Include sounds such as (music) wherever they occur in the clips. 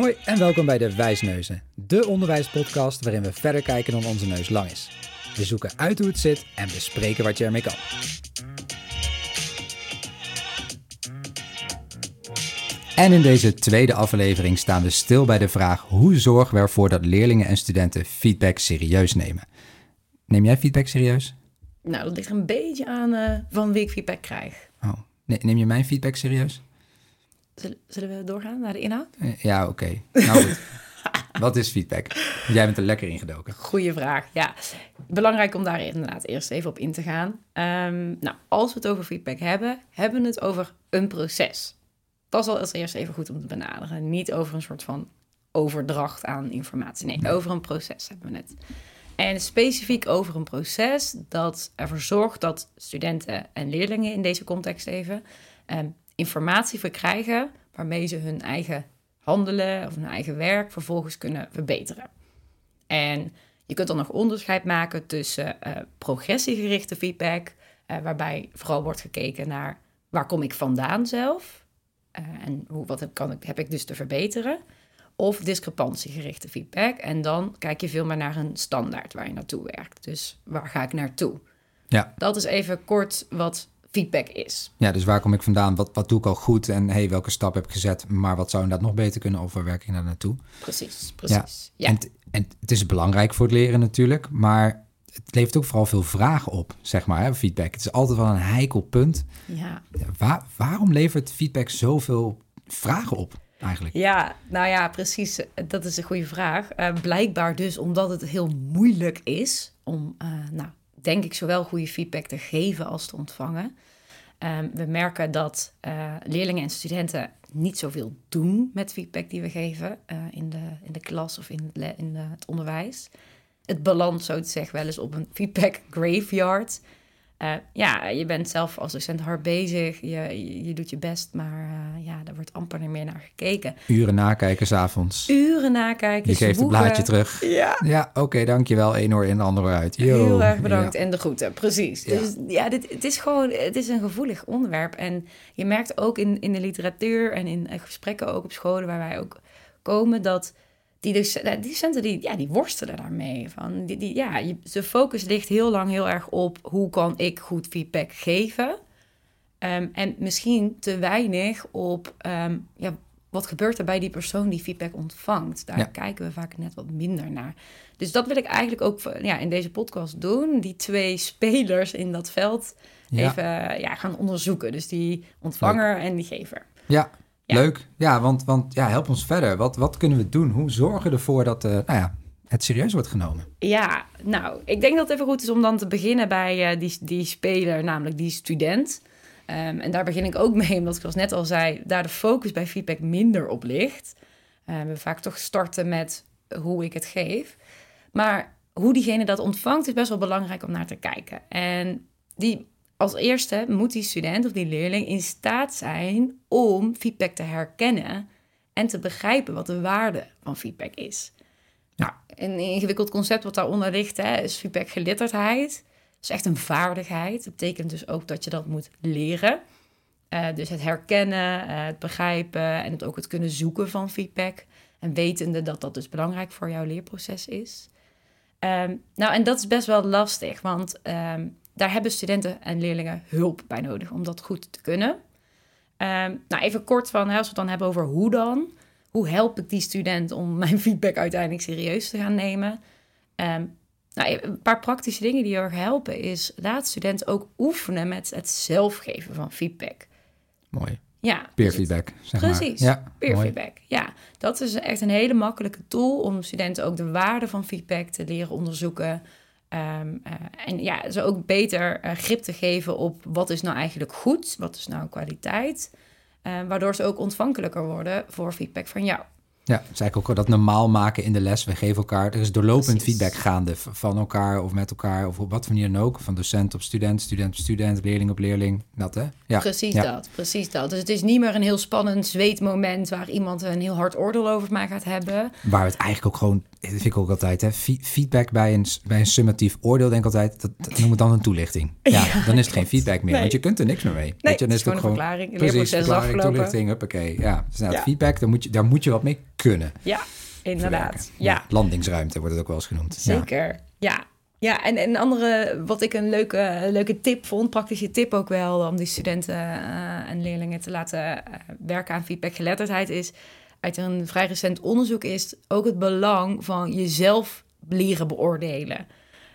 Hoi en welkom bij de Wijsneuzen, de onderwijspodcast waarin we verder kijken dan onze neus lang is. We zoeken uit hoe het zit en bespreken wat je ermee kan. En in deze tweede aflevering staan we stil bij de vraag hoe zorgen we ervoor dat leerlingen en studenten feedback serieus nemen. Neem jij feedback serieus? Nou, dat ligt er een beetje aan eh, van wie ik feedback krijg. Oh, ne- neem je mijn feedback serieus? Zullen, we doorgaan naar de inhoud? Eh, Ja, oké. Nou goed. (laughs) Wat is feedback? Jij bent er lekker in gedoken. Goeie vraag. Ja, belangrijk om daar inderdaad eerst even op in te gaan. Ehm, nou, als we het over feedback hebben, hebben we het over een proces. Dat is al als eerste even goed om te benaderen. Niet over een soort van overdracht aan informatie. Nee, over een proces hebben we het. En specifiek over een proces dat ervoor zorgt dat studenten en leerlingen in deze context even ehm, informatie verkrijgen waarmee ze hun eigen handelen of hun eigen werk vervolgens kunnen verbeteren. En je kunt dan nog onderscheid maken tussen eh, progressiegerichte feedback, eh, waarbij vooral wordt gekeken naar waar kom ik vandaan zelf eh, en hoe, wat heb, kan ik, heb ik dus te verbeteren. Of discrepantiegerichte feedback. En dan kijk je veel meer naar een standaard waar je naartoe werkt. Dus waar ga ik naartoe? Ja. Dat is even kort wat feedback is. Ja, dus waar kom ik vandaan? Wat, wat doe ik al goed? En hey, welke stap heb ik gezet? Maar wat zou inderdaad nog beter kunnen? Of waar werk ik naar naartoe? Precies, precies. Ja. En, en het is belangrijk voor het leren natuurlijk, maar het levert ook vooral veel vragen op, zeg maar, hè, feedback. Het is altijd wel een heikel punt. ja. Waar, waarom levert feedback zoveel vragen op eigenlijk? Ja, nou ja, precies. Dat is een goede vraag. Eh, blijkbaar dus omdat het heel moeilijk is om, eh, nou, denk ik, zowel goede feedback te geven als te ontvangen. Ehm, we merken dat eh, leerlingen en studenten niet zoveel doen met feedback die we geven eh, in, de, in de klas of in, in het onderwijs. Het belandt, zo te zeggen, wel eens op een (laughs) feedback graveyard. Eh, ja, je bent zelf als docent hard bezig, je, je, je doet je best, maar eh, ja, er wordt amper meer naar gekeken. Uren nakijken s'avonds. Uren nakijken, Je geeft het blaadje terug. Ja, Ja, oké, dankjewel. Eén oor in, de andere uit. Yo. heel erg bedankt Ja. en de groeten, precies. Ja. Dus ja, dit, het is gewoon, het is een gevoelig onderwerp. En je merkt ook in, in de literatuur en in eh, gesprekken ook op scholen waar wij ook komen, dat die, doc- die docenten die, ja, die worstelen daarmee. Van, die, die, ja, je, de focus ligt heel lang heel erg op hoe kan ik goed feedback geven. Ehm, en misschien te weinig op ehm, ja, wat gebeurt er bij die persoon die feedback ontvangt. Daar Ja. kijken we vaak net wat minder naar. Dus dat wil ik eigenlijk ook ja, in deze podcast doen. Die twee spelers in dat veld Ja. even ja, gaan onderzoeken. Dus die ontvanger en die gever. Ja, Ja. leuk. Ja, want, want ja, help ons verder. Wat, wat kunnen we doen? Hoe zorgen we ervoor dat eh, nou ja, het serieus wordt genomen? Ja, nou, ik denk dat het even goed is om dan te beginnen bij eh, die, die speler, namelijk die student. Ehm, en daar begin ik ook mee, omdat ik zoals net al zei, daar de focus bij feedback minder op ligt. Eh, we vaak toch starten met hoe ik het geef. Maar hoe diegene dat ontvangt is best wel belangrijk om naar te kijken. En die, als eerste moet die student of die leerling in staat zijn om feedback te herkennen en te begrijpen wat de waarde van feedback is. Nou, een ingewikkeld concept wat daaronder ligt hè, is feedback geletterdheid. Dat is echt een vaardigheid. Dat betekent dus ook dat je dat moet leren. Eh, dus het herkennen, eh, het begrijpen en het ook het kunnen zoeken van feedback. En wetende dat dat dus belangrijk voor jouw leerproces is. Ehm, nou, en dat is best wel lastig, want ehm, daar hebben studenten en leerlingen hulp bij nodig om dat goed te kunnen. Ehm, nou, even kort van, hè, als we het dan hebben over hoe dan. Hoe help ik die student om (laughs) mijn feedback uiteindelijk serieus te gaan nemen? Ehm, nou, een paar praktische dingen die erg helpen is... laat studenten ook oefenen met het zelfgeven van feedback. Mooi. Ja, Peer dus feedback, zeg maar. Precies, Ja, peer mooi. feedback. Ja, dat is echt een hele makkelijke tool om studenten ook de waarde van feedback te leren onderzoeken. Ehm, eh, en ja, ze ook beter eh, grip te geven op wat is nou eigenlijk goed, wat is nou kwaliteit. eh, waardoor ze ook ontvankelijker worden voor feedback van jou. Ja, het is eigenlijk ook dat normaal maken in de les. We geven elkaar, er is doorlopend Precies. feedback gaande van elkaar of met elkaar of op wat voor manier dan ook. Van docent op student, student op student, leerling op leerling. Dat hè? Ja. Precies ja. dat, precies dat. Dus het is niet meer een heel spannend zweetmoment waar iemand een heel hard oordeel over mij gaat hebben. Waar we het eigenlijk ook gewoon, dat vind ik ook altijd, hè, fe- feedback bij een, bij een summatief oordeel, denk ik altijd, dat, dat noem het dan een toelichting. Ja, dan is het geen feedback meer, Nee. want je kunt er niks meer mee. Nee, Weet je, dan het is het gewoon ook een verklaring. Precies, is verklaring, afgelopen. toelichting, huppakee. Ja, dus nou, Ja. feedback, daar moet, je, daar moet je wat mee kunnen. Ja, inderdaad. Ja, Landingsruimte wordt het ook wel eens genoemd. Zeker. Ja. Ja, en een andere, wat ik een leuke, leuke tip vond, praktische tip ook wel, om die studenten eh, en leerlingen te laten eh, werken aan feedbackgeletterdheid, is uit een vrij recent onderzoek is ook het belang van jezelf leren beoordelen.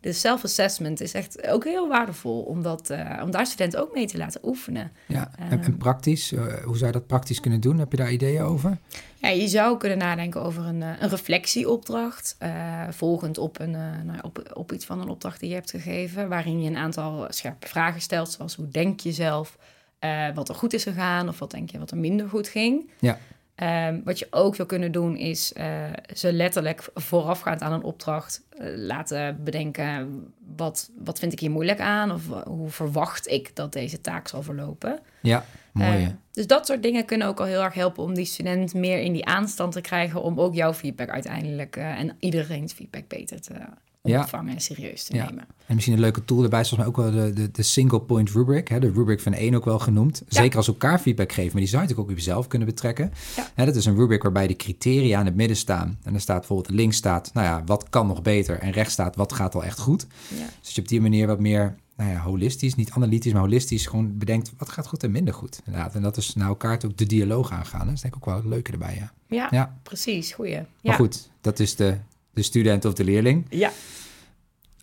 Dus self-assessment is echt ook heel waardevol om, dat, eh, om daar studenten ook mee te laten oefenen. Ja, en, en praktisch, eh, hoe zou je dat praktisch kunnen doen? Heb je daar ideeën over? Ja, je zou kunnen nadenken over een, eh, een reflectieopdracht, eh, volgend op, een, eh, nou, op, op iets van een opdracht die je hebt gegeven, waarin je een aantal scherpe vragen stelt, zoals hoe denk je zelf, eh, wat er goed is gegaan of wat denk je wat er minder goed ging. Ja. Ehm, wat je ook zou kunnen doen is eh, ze letterlijk voorafgaand aan een opdracht eh, laten bedenken wat, wat vind ik hier moeilijk aan of hoe verwacht ik dat deze taak zal verlopen. Ja, mooi. Eh, hè? dus dat soort dingen kunnen ook al heel erg helpen om die student meer in die aanstand te krijgen om ook jouw feedback uiteindelijk eh, en iedereen's feedback beter te Ja. ontvangen en serieus te nemen. En misschien een leuke tool erbij is volgens mij ook wel de, de, de single point rubric. Hè, de rubric van één ook wel genoemd. Zeker als elkaar feedback geven, maar die zou je natuurlijk ook op jezelf kunnen betrekken. Ja. Hè, dat is een rubric waarbij de criteria in het midden staan. En er staat bijvoorbeeld links staat, nou ja, wat kan nog beter? En rechts staat, wat gaat al echt goed? Dus je op die manier wat meer, nou ja, holistisch, niet analytisch, maar holistisch gewoon bedenkt, wat gaat goed en minder goed? Inderdaad. En dat is naar elkaar ook de dialoog aangaan. Dat is denk ik ook wel het leuke erbij, ja. Ja, Ja, precies. Goeie. Ja. maar goed, dat is de, de student of de leerling. Ja,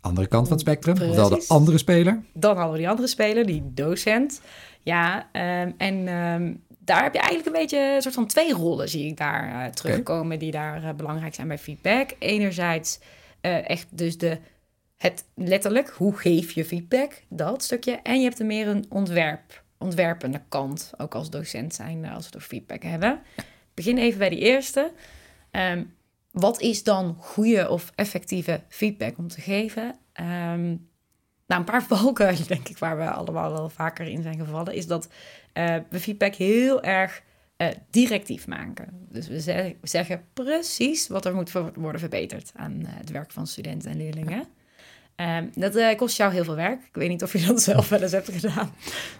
Andere kant van het spectrum, ofwel de andere speler. dan hadden we die andere speler, die docent. Ja, ehm, en ehm, daar heb je eigenlijk een beetje een soort van twee rollen, zie ik daar eh, terugkomen, die daar eh, belangrijk zijn bij feedback. Enerzijds eh, echt dus de, het letterlijk, hoe geef je feedback, dat stukje. En je hebt er meer een ontwerp, ontwerpende kant, ook als docent zijn, als we het over feedback hebben. Begin even bij die eerste. Ehm, wat is dan goede of effectieve feedback om te geven? Ehm, nou, een paar (laughs) valkuilen, denk ik, waar we allemaal wel vaker in zijn gevallen, is dat eh, we feedback heel erg eh, directief maken. Dus we ze- zeggen precies wat er moet worden verbeterd aan eh, het werk van studenten en leerlingen. Ehm, dat eh, kost jou heel veel werk. Ik weet niet of je dat zelf wel eens hebt gedaan.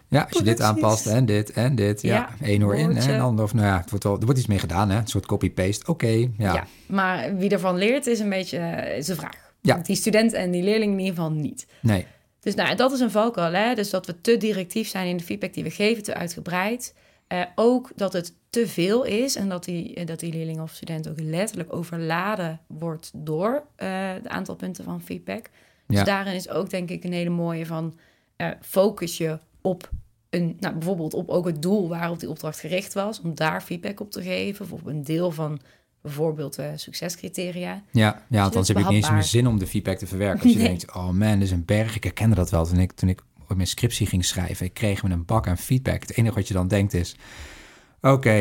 Ja, als je dit aanpast en dit en dit. Ja, Ja, één oor in en ander. Of nou ja, het wordt wel, er wordt iets mee gedaan, hè? Een soort copy-paste. Oké, ja. Ja. maar wie ervan leert is een beetje is de vraag. Ja. Die student en die leerling in ieder geval niet. Nee, Dus nou, dat is een valkuil. Hè? Dus dat we te directief zijn in de feedback die we geven, te uitgebreid. Eh, ook dat het te veel is en dat die, dat die leerling of student ook letterlijk overladen wordt door het aantal punten van feedback. Dus daarin is ook denk ik een hele mooie van eh, focus je op een, nou, bijvoorbeeld op ook het doel waarop die opdracht gericht was, om daar feedback op te geven, of op een deel van bijvoorbeeld eh, succescriteria. ja, ja anders is heb ook niet eens meer zin om de feedback te verwerken. Als je (laughs) Nee. denkt, oh man, dit is een berg. Ik herkende dat wel toen ik, toen ik mijn scriptie ging schrijven. Ik kreeg me een bak aan feedback. Het enige wat je dan denkt is, oké,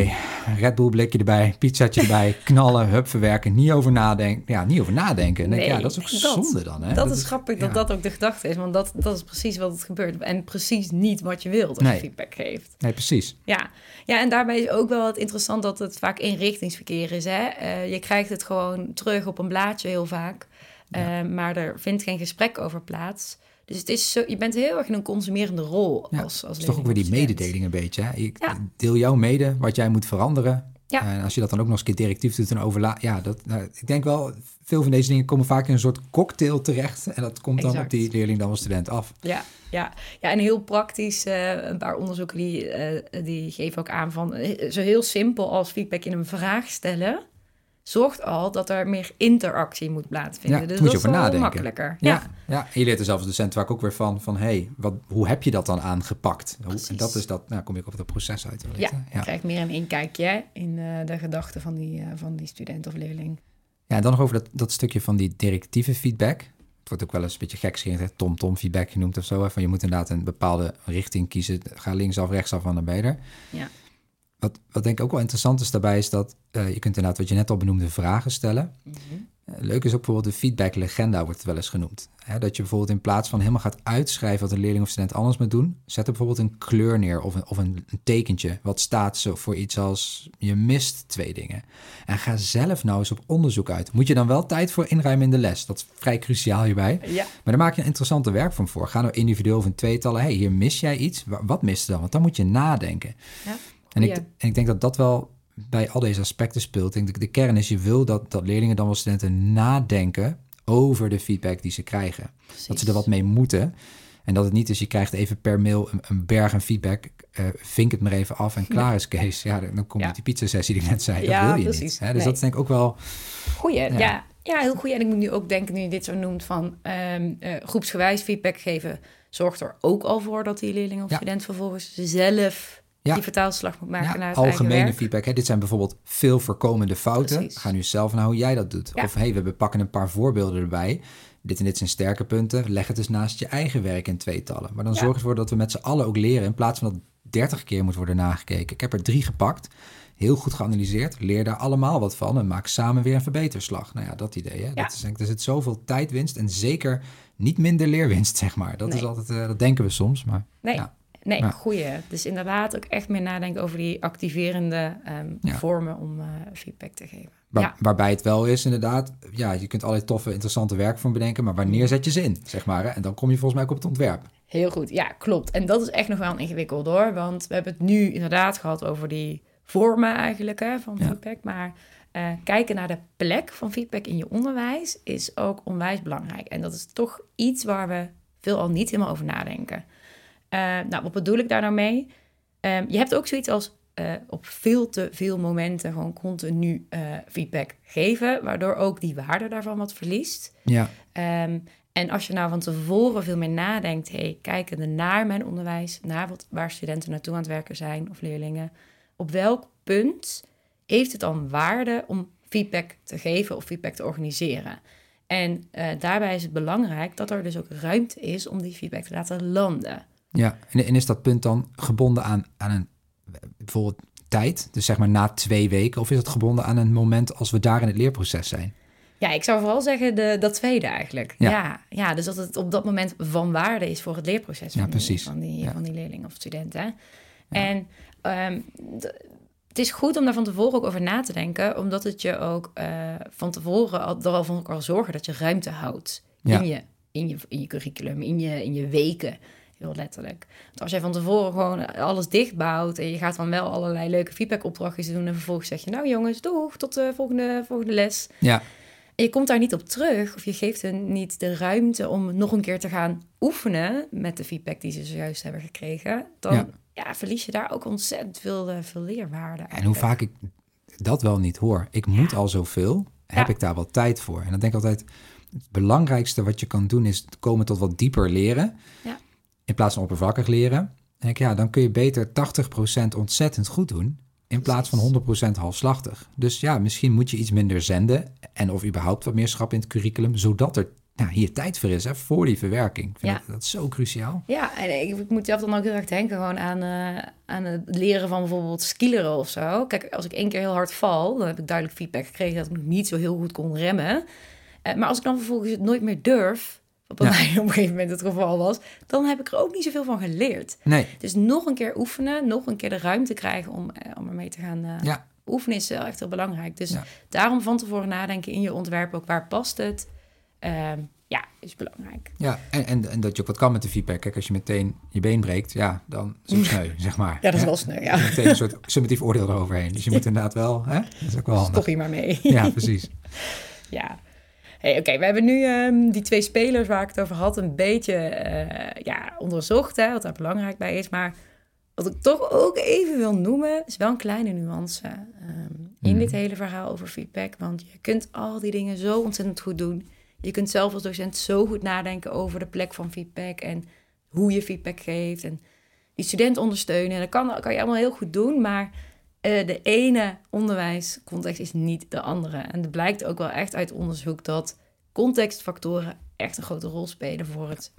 een Red Bull blikje erbij, pizzaatje (laughs) erbij, knallen, hup, verwerken. Niet over nadenken. Ja, niet over nadenken. En denk, ik, Nee, ja, dat is ook dat- zonde dan, hè? Dat, is grappig dat ja. dat ook de gedachte is, want dat, dat is precies wat het gebeurt. En precies niet wat je wilt als Nee. je feedback geeft. Nee, precies. Ja. ja, en daarbij is ook wel het interessant dat het vaak inrichtingsverkeer is. Hè? Eh, je krijgt het gewoon terug op een blaadje heel vaak, Eh, maar er vindt geen gesprek over plaats. Dus het is zo, je bent heel erg in een consumerende rol Ja, als, als Het is toch ook weer die mededeling een beetje. Hè? Ik Ja. deel jou mede wat jij moet veranderen. Ja. En als je dat dan ook nog eens een keer directief doet en overla... Ja, dat, nou, ik denk wel, veel van deze dingen komen vaak in een soort cocktail terecht. En dat komt dan Exact. op die leerling dan als student af. Ja, ja. ja, en heel praktisch, eh, een paar onderzoeken die, eh, die geven ook aan van eh, zo heel simpel als feedback in een vraag stellen, zorgt al dat er meer interactie moet plaatsvinden. Ja, dus moet je dat over nadenken. makkelijker. Ja. Ja. Ja. en je leert er zelf als docent vaak ook weer van, van hey, wat, hoe heb je dat dan aangepakt? Hoe, en dat is dat, nou kom ik op het proces uit. Ja, hè? je krijgt meer een inkijkje hè, in eh, de gedachten van die, eh, van die student of leerling. Ja, en dan nog over dat, dat stukje van die directieve feedback. Het wordt ook wel eens een beetje gekscherend, tom-tom feedback genoemd of zo. Hè? Van je moet inderdaad een bepaalde richting kiezen. Ga linksaf, rechtsaf en dan ben je er. Ja. Wat, wat denk ik ook wel interessant is daarbij, is dat eh, je kunt inderdaad wat je net al benoemde vragen stellen. Mhm. Eh, leuk is ook bijvoorbeeld de feedback legenda, wordt het wel eens genoemd. Hè, dat je bijvoorbeeld in plaats van helemaal gaat uitschrijven wat een leerling of student anders moet doen, zet er bijvoorbeeld een kleur neer of een, of een, een tekentje wat staat zo voor iets als je mist twee dingen. En ga zelf nou eens op onderzoek uit. Moet je dan wel tijd voor inruimen in de les? Dat is vrij cruciaal hierbij. Ja, Maar daar maak je een interessante werkvorm voor. Ga nou individueel of in tweetallen. hey, hier mis jij iets. Wa- Wat mist er dan? Want dan moet je nadenken. ja. En ik, en ik denk dat dat wel bij al deze aspecten speelt. Denk ik, de kern is, je wil dat, dat leerlingen dan wel studenten nadenken over de feedback die ze krijgen. Dat ze er wat mee moeten. En dat het niet is, je krijgt even per mail een, een berg aan feedback. Uh, vink het maar even af en (laughs) klaar is Kees. Ja, dan komt ja. die pizza sessie die ik net zei. Dat ja, wil je precies. niet. Hè? Dus nee. dat is denk ik ook wel... Goeie, ja. ja. heel goed. En ik moet nu ook denken, nu je dit zo noemt, van um, uh, groepsgewijs feedback geven... zorgt er ook al voor dat die leerling of student vervolgens zelf die vertaalslag moet maken naar het algemene feedback. Hè? Dit zijn bijvoorbeeld veel voorkomende fouten. Precies. Ga nu zelf naar hoe jij dat doet. Of hey, we pakken een paar voorbeelden erbij dit en dit zijn sterke punten. Leg het dus naast je eigen werk in tweetallen. Maar dan zorg ervoor dat we met z'n allen ook leren. In plaats van dat 30 keer moet worden nagekeken. Ik heb er drie gepakt. Heel goed geanalyseerd. Leer daar allemaal wat van. En maak samen weer een verbeterslag. Nou ja, dat idee. Hè? Dat is, er zit zoveel tijdwinst. En zeker niet minder leerwinst, (laughs) zeg maar. Dat is altijd, uh, dat denken we soms. Maar, nee. Ja. Nee, goeie. Dus inderdaad ook echt meer nadenken over die activerende um, vormen om uh, feedback te geven. ja. Waarbij het wel is inderdaad, ja, je kunt allerlei toffe, interessante werkvormen bedenken, maar wanneer zet je ze in, zeg maar. Hè? En dan kom je volgens mij ook op het ontwerp. Heel goed, ja, klopt. En dat is echt nog wel ingewikkeld hoor, want we hebben het nu inderdaad gehad over die vormen eigenlijk hè, van feedback, maar... Uh, kijken naar de plek van feedback in je onderwijs is ook onwijs belangrijk. En dat is toch iets waar we veel al niet helemaal over nadenken. Uh, nou, wat bedoel ik daar nou mee? Um, je hebt ook zoiets als uh, op veel te veel momenten gewoon continu uh, feedback geven, waardoor ook die waarde daarvan wat verliest. Ja. Um, en als je nou van tevoren veel meer nadenkt, hey, kijkende naar mijn onderwijs, naar wat, waar studenten naartoe aan het werken zijn of leerlingen, op welk punt heeft het dan waarde om feedback te geven of feedback te organiseren? En uh, daarbij is het belangrijk dat er dus ook ruimte is om die feedback te laten landen. Ja, en, en is dat punt dan gebonden aan, aan een bijvoorbeeld tijd, dus zeg maar na twee weken, of is het gebonden aan een moment als we daar in het leerproces zijn? Ja, ik zou vooral zeggen de, dat tweede eigenlijk. Ja. ja. dus dat het op dat moment van waarde is voor het leerproces van, ja, precies. Die, van, die, van die leerling of studenten. En um, het is goed om daar van tevoren ook over na te denken, omdat het je ook uh, van tevoren al, er al van kan zorgen dat je ruimte houdt in, je, in, je, in je curriculum, in je, in je weken. Heel letterlijk. Want als jij van tevoren gewoon alles dichtbouwt en je gaat dan wel allerlei leuke feedbackopdrachtjes doen en vervolgens zeg je, nou jongens, doeg, tot de volgende, volgende les. Ja. En je komt daar niet op terug of je geeft hen niet de ruimte om nog een keer te gaan oefenen met de feedback die ze zojuist hebben gekregen, dan ja. verlies je daar ook ontzettend veel, uh, veel leerwaarde. En hoe vaak ik dat wel niet hoor. Ik moet al zoveel, heb ik daar wel tijd voor? En dan denk ik altijd, het belangrijkste wat je kan doen is komen tot wat dieper leren. Ja in plaats van oppervlakkig leren. Denk ja, dan kun je beter 80% ontzettend goed doen in plaats van 100% halfslachtig. Dus ja, misschien moet je iets minder zenden en of überhaupt wat meer schap in het curriculum, zodat er nou, hier tijd voor is, hè, voor die verwerking. Ik vind ja. dat, dat, is zo cruciaal. Ja, en ik, ik moet zelf dan ook heel erg denken gewoon aan, uh, aan het leren van bijvoorbeeld skileren of zo. Kijk, als ik één keer heel hard val, dan heb ik duidelijk feedback gekregen dat ik niet zo heel goed kon remmen. Uh, maar als ik dan vervolgens het nooit meer durf, wat bij mij (laughs) op een gegeven moment het geval was, dan heb ik er ook niet zoveel van geleerd. Nee. Dus nog een keer oefenen, nog een keer de ruimte krijgen om, eh, om ermee te gaan uh, ja. oefenen is echt heel belangrijk. Dus daarom van tevoren nadenken in je ontwerp ook waar past het. Uh, ja, is belangrijk. Ja, en, en, en, dat je ook wat kan met de feedback. Kijk, als je meteen je been breekt, ja, dan is het (laughs) sneu, zeg maar. Ja, dat is wel sneu, ja. Meteen een soort summatief oordeel eroverheen. Dus je (laughs) moet inderdaad wel, hè? Dat is ook wel handig. Stop hier maar mee. Ja, precies. ja, Hey, Oké, we hebben nu um, die twee spelers waar ik het over had een beetje uh, ja, onderzocht, hè, wat daar belangrijk bij is. Maar wat ik toch ook even wil noemen, is wel een kleine nuance um, in dit mhm. hele verhaal over feedback. Want je kunt al die dingen zo ontzettend goed doen. Je kunt zelf als docent zo goed nadenken over de plek van feedback en hoe je feedback geeft. En die student ondersteunen. Dat kan, kan je allemaal heel goed doen, maar uh, de ene onderwijscontext is niet de andere. En het blijkt ook wel echt uit onderzoek dat contextfactoren echt een grote rol spelen voor het,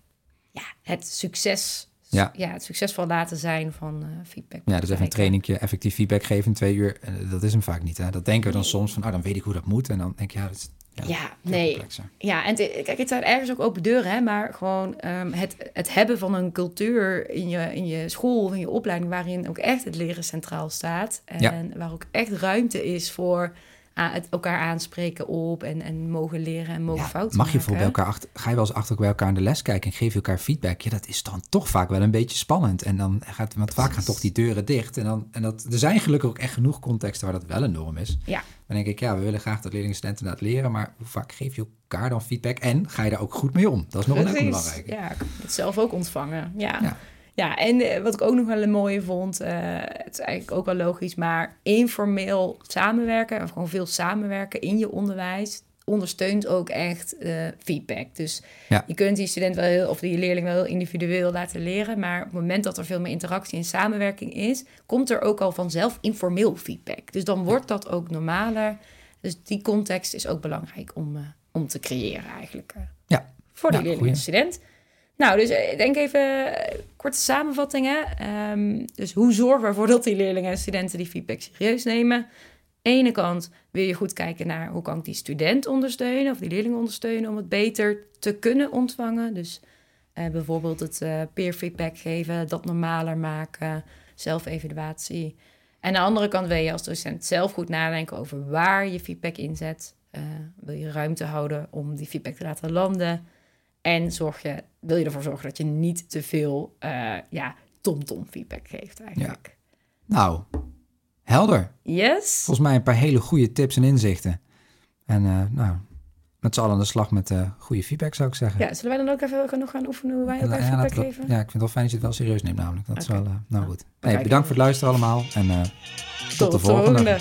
ja, het succes. Ja. ja, het succesvol laten zijn van uh, feedback. Ja, dus even een trainingje, effectief feedback geven in twee uur. Uh, dat is hem vaak niet. Hè? Dat denken we dan soms van, oh, dan weet ik hoe dat moet. En dan denk je, ja, dat is ja, nee. Ja, en kijk, het zijn ergens ook open deuren, hè, maar gewoon um, het, het hebben van een cultuur in je, in je school of in je opleiding, waarin ook echt het leren centraal staat. En waar ook echt ruimte is voor het elkaar aanspreken op en, en mogen leren en mogen Ja, fouten mag je maken. voor bij elkaar achter, ga je wel eens achter bij elkaar in de les kijken en geef je elkaar feedback? Ja, dat is dan toch vaak wel een beetje spannend. En dan gaat, want vaak gaan toch die deuren dicht. En, dan, en dat, er zijn gelukkig ook echt genoeg contexten waar dat wel een norm is. Ja, Dan denk ik, ja, we willen graag dat leerlingen en studenten dat leren, maar hoe vaak geef je elkaar dan feedback? En ga je daar ook goed mee om? Dat is nog een hele precies. belangrijke. Ja, het zelf ook ontvangen. Ja. Ja. Ja. en eh, wat ik ook nog wel een mooie vond, eh, het is eigenlijk ook wel logisch, maar informeel samenwerken, of gewoon veel samenwerken in je onderwijs, ondersteunt ook echt eh, feedback. Dus Ja. je kunt die student wel heel, of die leerling wel heel individueel laten leren, maar op het moment dat er veel meer interactie en samenwerking is, komt er ook al vanzelf informeel feedback. Dus dan wordt dat ook normaler. Dus die context is ook belangrijk om, om te creëren eigenlijk. Ja, voor de leerling en student. Nou, dus eh, ik denk even eh, korte samenvattingen. Ehm, dus hoe zorgen we ervoor dat die leerlingen en studenten die feedback serieus nemen? ene kant wil je goed kijken naar hoe kan ik die student ondersteunen of die leerling ondersteunen om het beter te kunnen ontvangen. Dus eh, bijvoorbeeld het eh, peer feedback geven, dat normaler maken, zelfevaluatie. En aan de andere kant wil je als docent zelf goed nadenken over waar je feedback inzet. Eh, wil je ruimte houden om die feedback te laten landen? En zorg je, wil je ervoor zorgen dat je niet te veel eh ja, tom-tom feedback geeft eigenlijk. Nou, helder. Yes? Volgens mij een paar hele goede tips en inzichten. En eh, nou, met z'n allen aan de slag met eh, goede feedback zou ik zeggen. Ja, zullen wij dan ook even nog gaan oefenen hoe wij Ja, elkaar ja, feedback geven? ja, ik vind het wel fijn dat je het wel serieus neemt namelijk. Dat is wel, nou goed. Hey, bedankt voor het luisteren allemaal en tot, de volgende.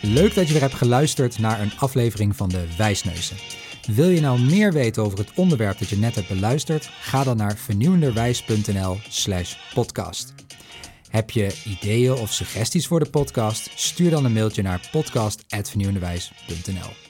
Leuk dat je weer hebt geluisterd naar een aflevering van de Wijsneuzen. Wil je nou meer weten over het onderwerp dat je net hebt beluisterd? Ga dan naar vernieuwenderwijs.nl slash podcast. Heb je ideeën of suggesties voor de podcast? Stuur dan een mailtje naar podcast.vernieuwenderwijs.nl